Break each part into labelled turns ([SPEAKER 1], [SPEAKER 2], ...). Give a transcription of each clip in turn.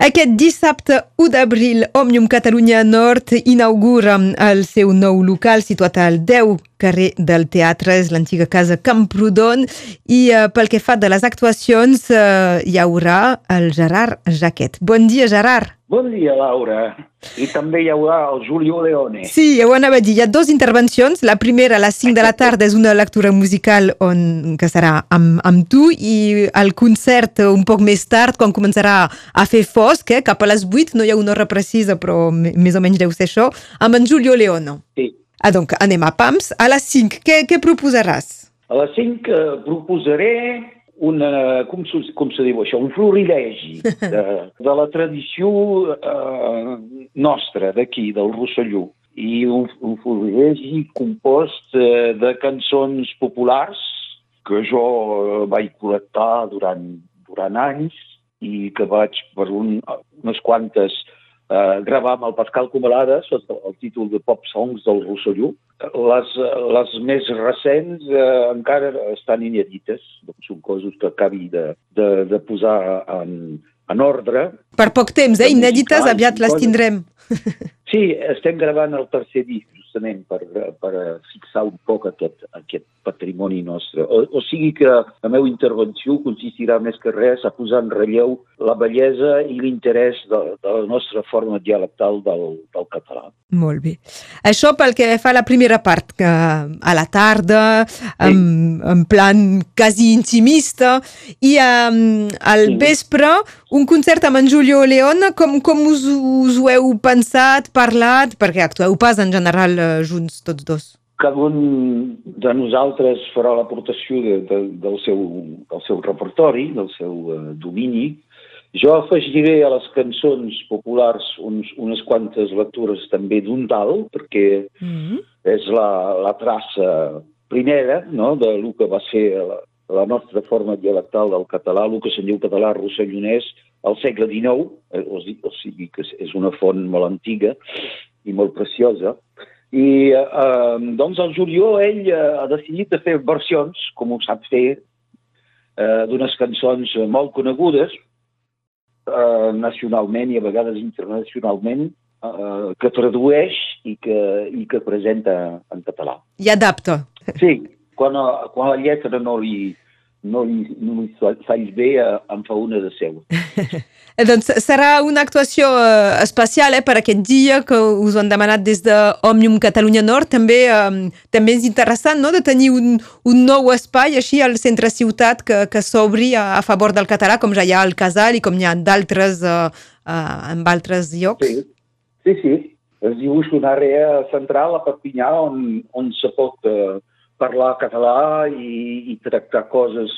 [SPEAKER 1] Aquest dissabte 1 d'abril, Òmnium Catalunya Nord inaugura el seu nou local situat al 10 carrer del Teatre, és l'antiga casa Camprodon, i uh, pel que fa de les actuacions uh, hi haurà el Gerard Jaquet. Bon dia, Gerard.
[SPEAKER 2] Bon dia, Laura. I també hi haurà el Julio Leone.
[SPEAKER 1] Sí, ho anava a dir. Hi ha dues intervencions. La primera, a les 5 de la tarda, és una lectura musical on, que serà amb, amb tu i el concert un poc més tard, quan començarà a fer fosc, eh, cap a les 8, no hi ha una hora precisa, però més o menys deu ser això, amb en Julio Leone.
[SPEAKER 2] Sí.
[SPEAKER 1] Ah, doncs anem a PAMS. A les 5, què, què proposaràs?
[SPEAKER 2] A les 5 eh, proposaré una, com, com se diu això, un florilegi de, de la tradició eh, nostra d'aquí, del Rosselló. I un, un florilegi compost eh, de cançons populars que jo eh, vaig col·lectar durant, durant anys i que vaig per un, unes quantes eh, gravar amb el Pascal Comalada sota el títol de Pop Songs del Rosselló les, les més recents eh, encara estan inèdites, doncs són coses que acabi de, de, de posar en, en ordre.
[SPEAKER 1] Per poc temps, eh? Inèdites, aviat les tindrem.
[SPEAKER 2] Sí, estem gravant el tercer disc, justament, per, per fixar un poc aquest, aquest patrimoni nostre. O, o sigui que la meva intervenció consistirà més que res a posar en relleu la bellesa i l'interès de, de la nostra forma dialectal del, del català.
[SPEAKER 1] Molt bé. Això pel que fa a la primera part, que a la tarda, en, sí. en plan quasi intimista, i um, al sí. vespre un concert amb en Julio León. Com, com us, us ho heu pensat, parlat? Perquè actueu pas en general eh, junts tots dos
[SPEAKER 2] cada un de nosaltres farà l'aportació de, de, del, seu, del seu repertori, del seu uh, domini. Jo afegiré a les cançons populars uns, unes quantes lectures també d'un tal, perquè mm -hmm. és la, la traça primera no?, de lo que va ser la, la nostra forma dialectal del català, el que se'n diu català rossellonès, al segle XIX, eh, o sigui que és una font molt antiga i molt preciosa, i eh, doncs el Julió, ell eh, ha decidit de fer versions, com ho sap fer, eh, d'unes cançons molt conegudes, eh, nacionalment i a vegades internacionalment, eh, que tradueix i que, i que presenta en català.
[SPEAKER 1] I adapta.
[SPEAKER 2] Sí, quan, quan la lletra no li, no li, no li faig bé, eh, em fa una de seu.
[SPEAKER 1] doncs serà una actuació eh, especial eh, per aquest dia que us han demanat des d'Òmnium Catalunya Nord. També, eh, també és interessant no, de tenir un, un nou espai així al centre ciutat que, que s'obri a, a favor del català, com ja hi ha al Casal i com hi ha d'altres eh, eh, en altres llocs.
[SPEAKER 2] Sí, sí, sí. Es dibuixa una àrea central a Perpinyà on, on se pot eh, parlar català i, i tractar coses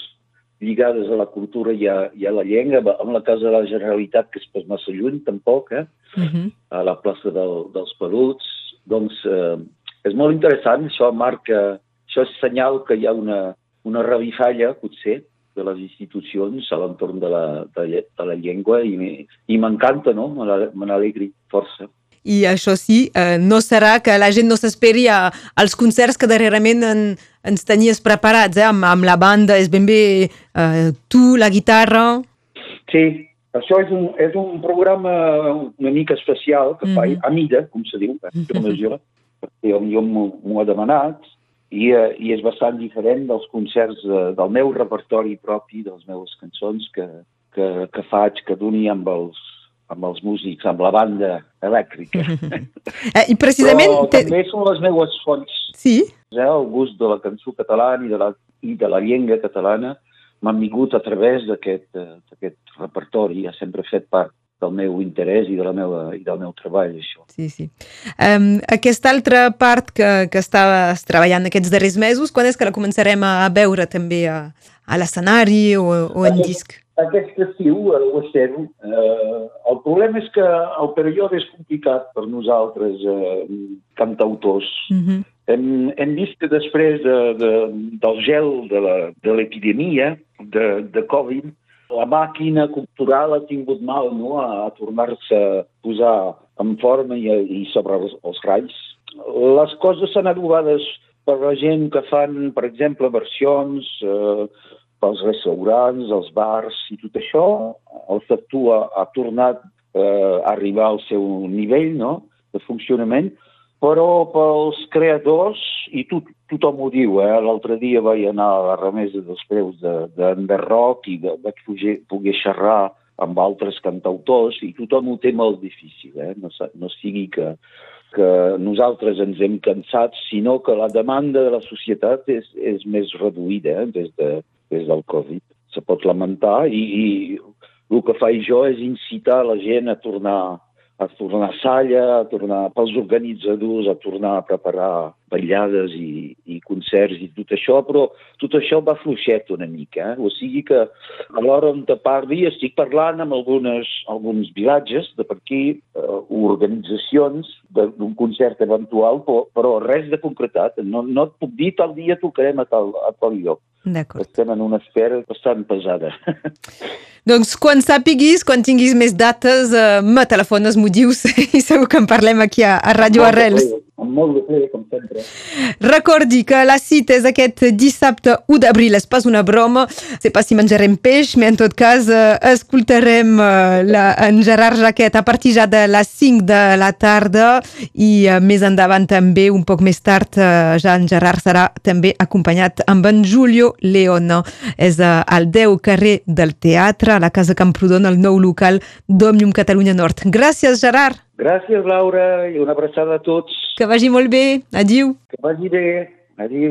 [SPEAKER 2] lligades a la cultura i a, i a la llengua, amb la Casa de la Generalitat, que és pas massa lluny, tampoc, eh? Uh -huh. a la plaça del, dels Peruts. Doncs eh, és molt interessant, això marca, això és senyal que hi ha una, una revifalla, potser, de les institucions a l'entorn de, la, de, de la llengua i, i m'encanta, no? Me n'alegri força
[SPEAKER 1] i això sí, eh, no serà que la gent no s'esperi als concerts que darrerament en, ens tenies preparats, eh, amb, amb la banda, és ben bé eh, tu, la guitarra...
[SPEAKER 2] Sí, això és un, és un programa una mica especial que mm -hmm. fa a mida, com se diu, eh, mesura, perquè jo m'ho ha demanat, i, eh, i és bastant diferent dels concerts de, del meu repertori propi, de les meves cançons que, que, que faig, que doni amb els, amb els músics, amb la banda elèctrica.
[SPEAKER 1] eh, I precisament...
[SPEAKER 2] Però te... també són les meues fonts.
[SPEAKER 1] Sí?
[SPEAKER 2] Eh, el gust de la cançó catalana i de la, i de la llengua catalana m'han vingut a través d'aquest repertori. Ha sempre fet part del meu interès i, de la meva, i del meu treball, això.
[SPEAKER 1] Sí, sí. Um, aquesta altra part que, que estaves treballant aquests darrers mesos, quan és que la començarem a veure també a, a l'escenari o, o en disc?
[SPEAKER 2] aquest estiu, ho espero. Eh, el problema és que el període és complicat per nosaltres, eh, cantautors. Uh mhm. -huh. hem, hem vist que després de, de, del gel de l'epidèmia de, de Covid, la màquina cultural ha tingut mal no? a, a tornar-se a posar en forma i, i sobre els, els ralls. Les coses s'han adobades per la gent que fan, per exemple, versions, eh, pels restaurants, els bars i tot això. El sector ha, ha tornat eh, a arribar al seu nivell no? de funcionament, però pels creadors, i tot, tothom ho diu, eh? l'altre dia vaig anar a la remesa dels preus d'Enderroc de, de, i de, vaig poder, poder xerrar amb altres cantautors i tothom ho té molt difícil, eh? no, no sigui que, que nosaltres ens hem cansat, sinó que la demanda de la societat és, és més reduïda eh? des, de, des del Covid. Se pot lamentar i, i el que faig jo és incitar la gent a tornar a tornar a Salla, a tornar pels organitzadors, a tornar a preparar ballades i, i concerts i tot això, però tot això va fluixet una mica. Eh? O sigui que a l'hora on te parli estic parlant amb algunes, alguns vilatges de per aquí, eh, organitzacions d'un concert eventual, però, però res de concretat. No, no et puc dir tal dia tocarem a tal, a tal lloc. Estem en una esfera bastant pesada.
[SPEAKER 1] Doncs quan sàpiguis, quan tinguis més dates, eh, me telefones, m'ho dius i segur que en parlem aquí a, a Ràdio Arrels.
[SPEAKER 2] Amb molt de plaer, com sempre.
[SPEAKER 1] Recordi que la cita és aquest dissabte 1 d'abril, és pas una broma, sé pas si menjarem peix, però en tot cas eh, escoltarem eh, la, en Gerard Jaquet a partir ja de les 5 de la tarda i eh, més endavant també, un poc més tard, eh, ja en Gerard serà també acompanyat amb en Julio León. És eh, al 10 carrer del Teatre, a la Casa Camprodon, el nou local d'Òmnium Catalunya Nord. Gràcies, Gerard.
[SPEAKER 2] Gràcies, Laura, i una abraçada a tots.
[SPEAKER 1] Que vagi molt bé. Adiu.
[SPEAKER 2] Que vagi bé. Adiu.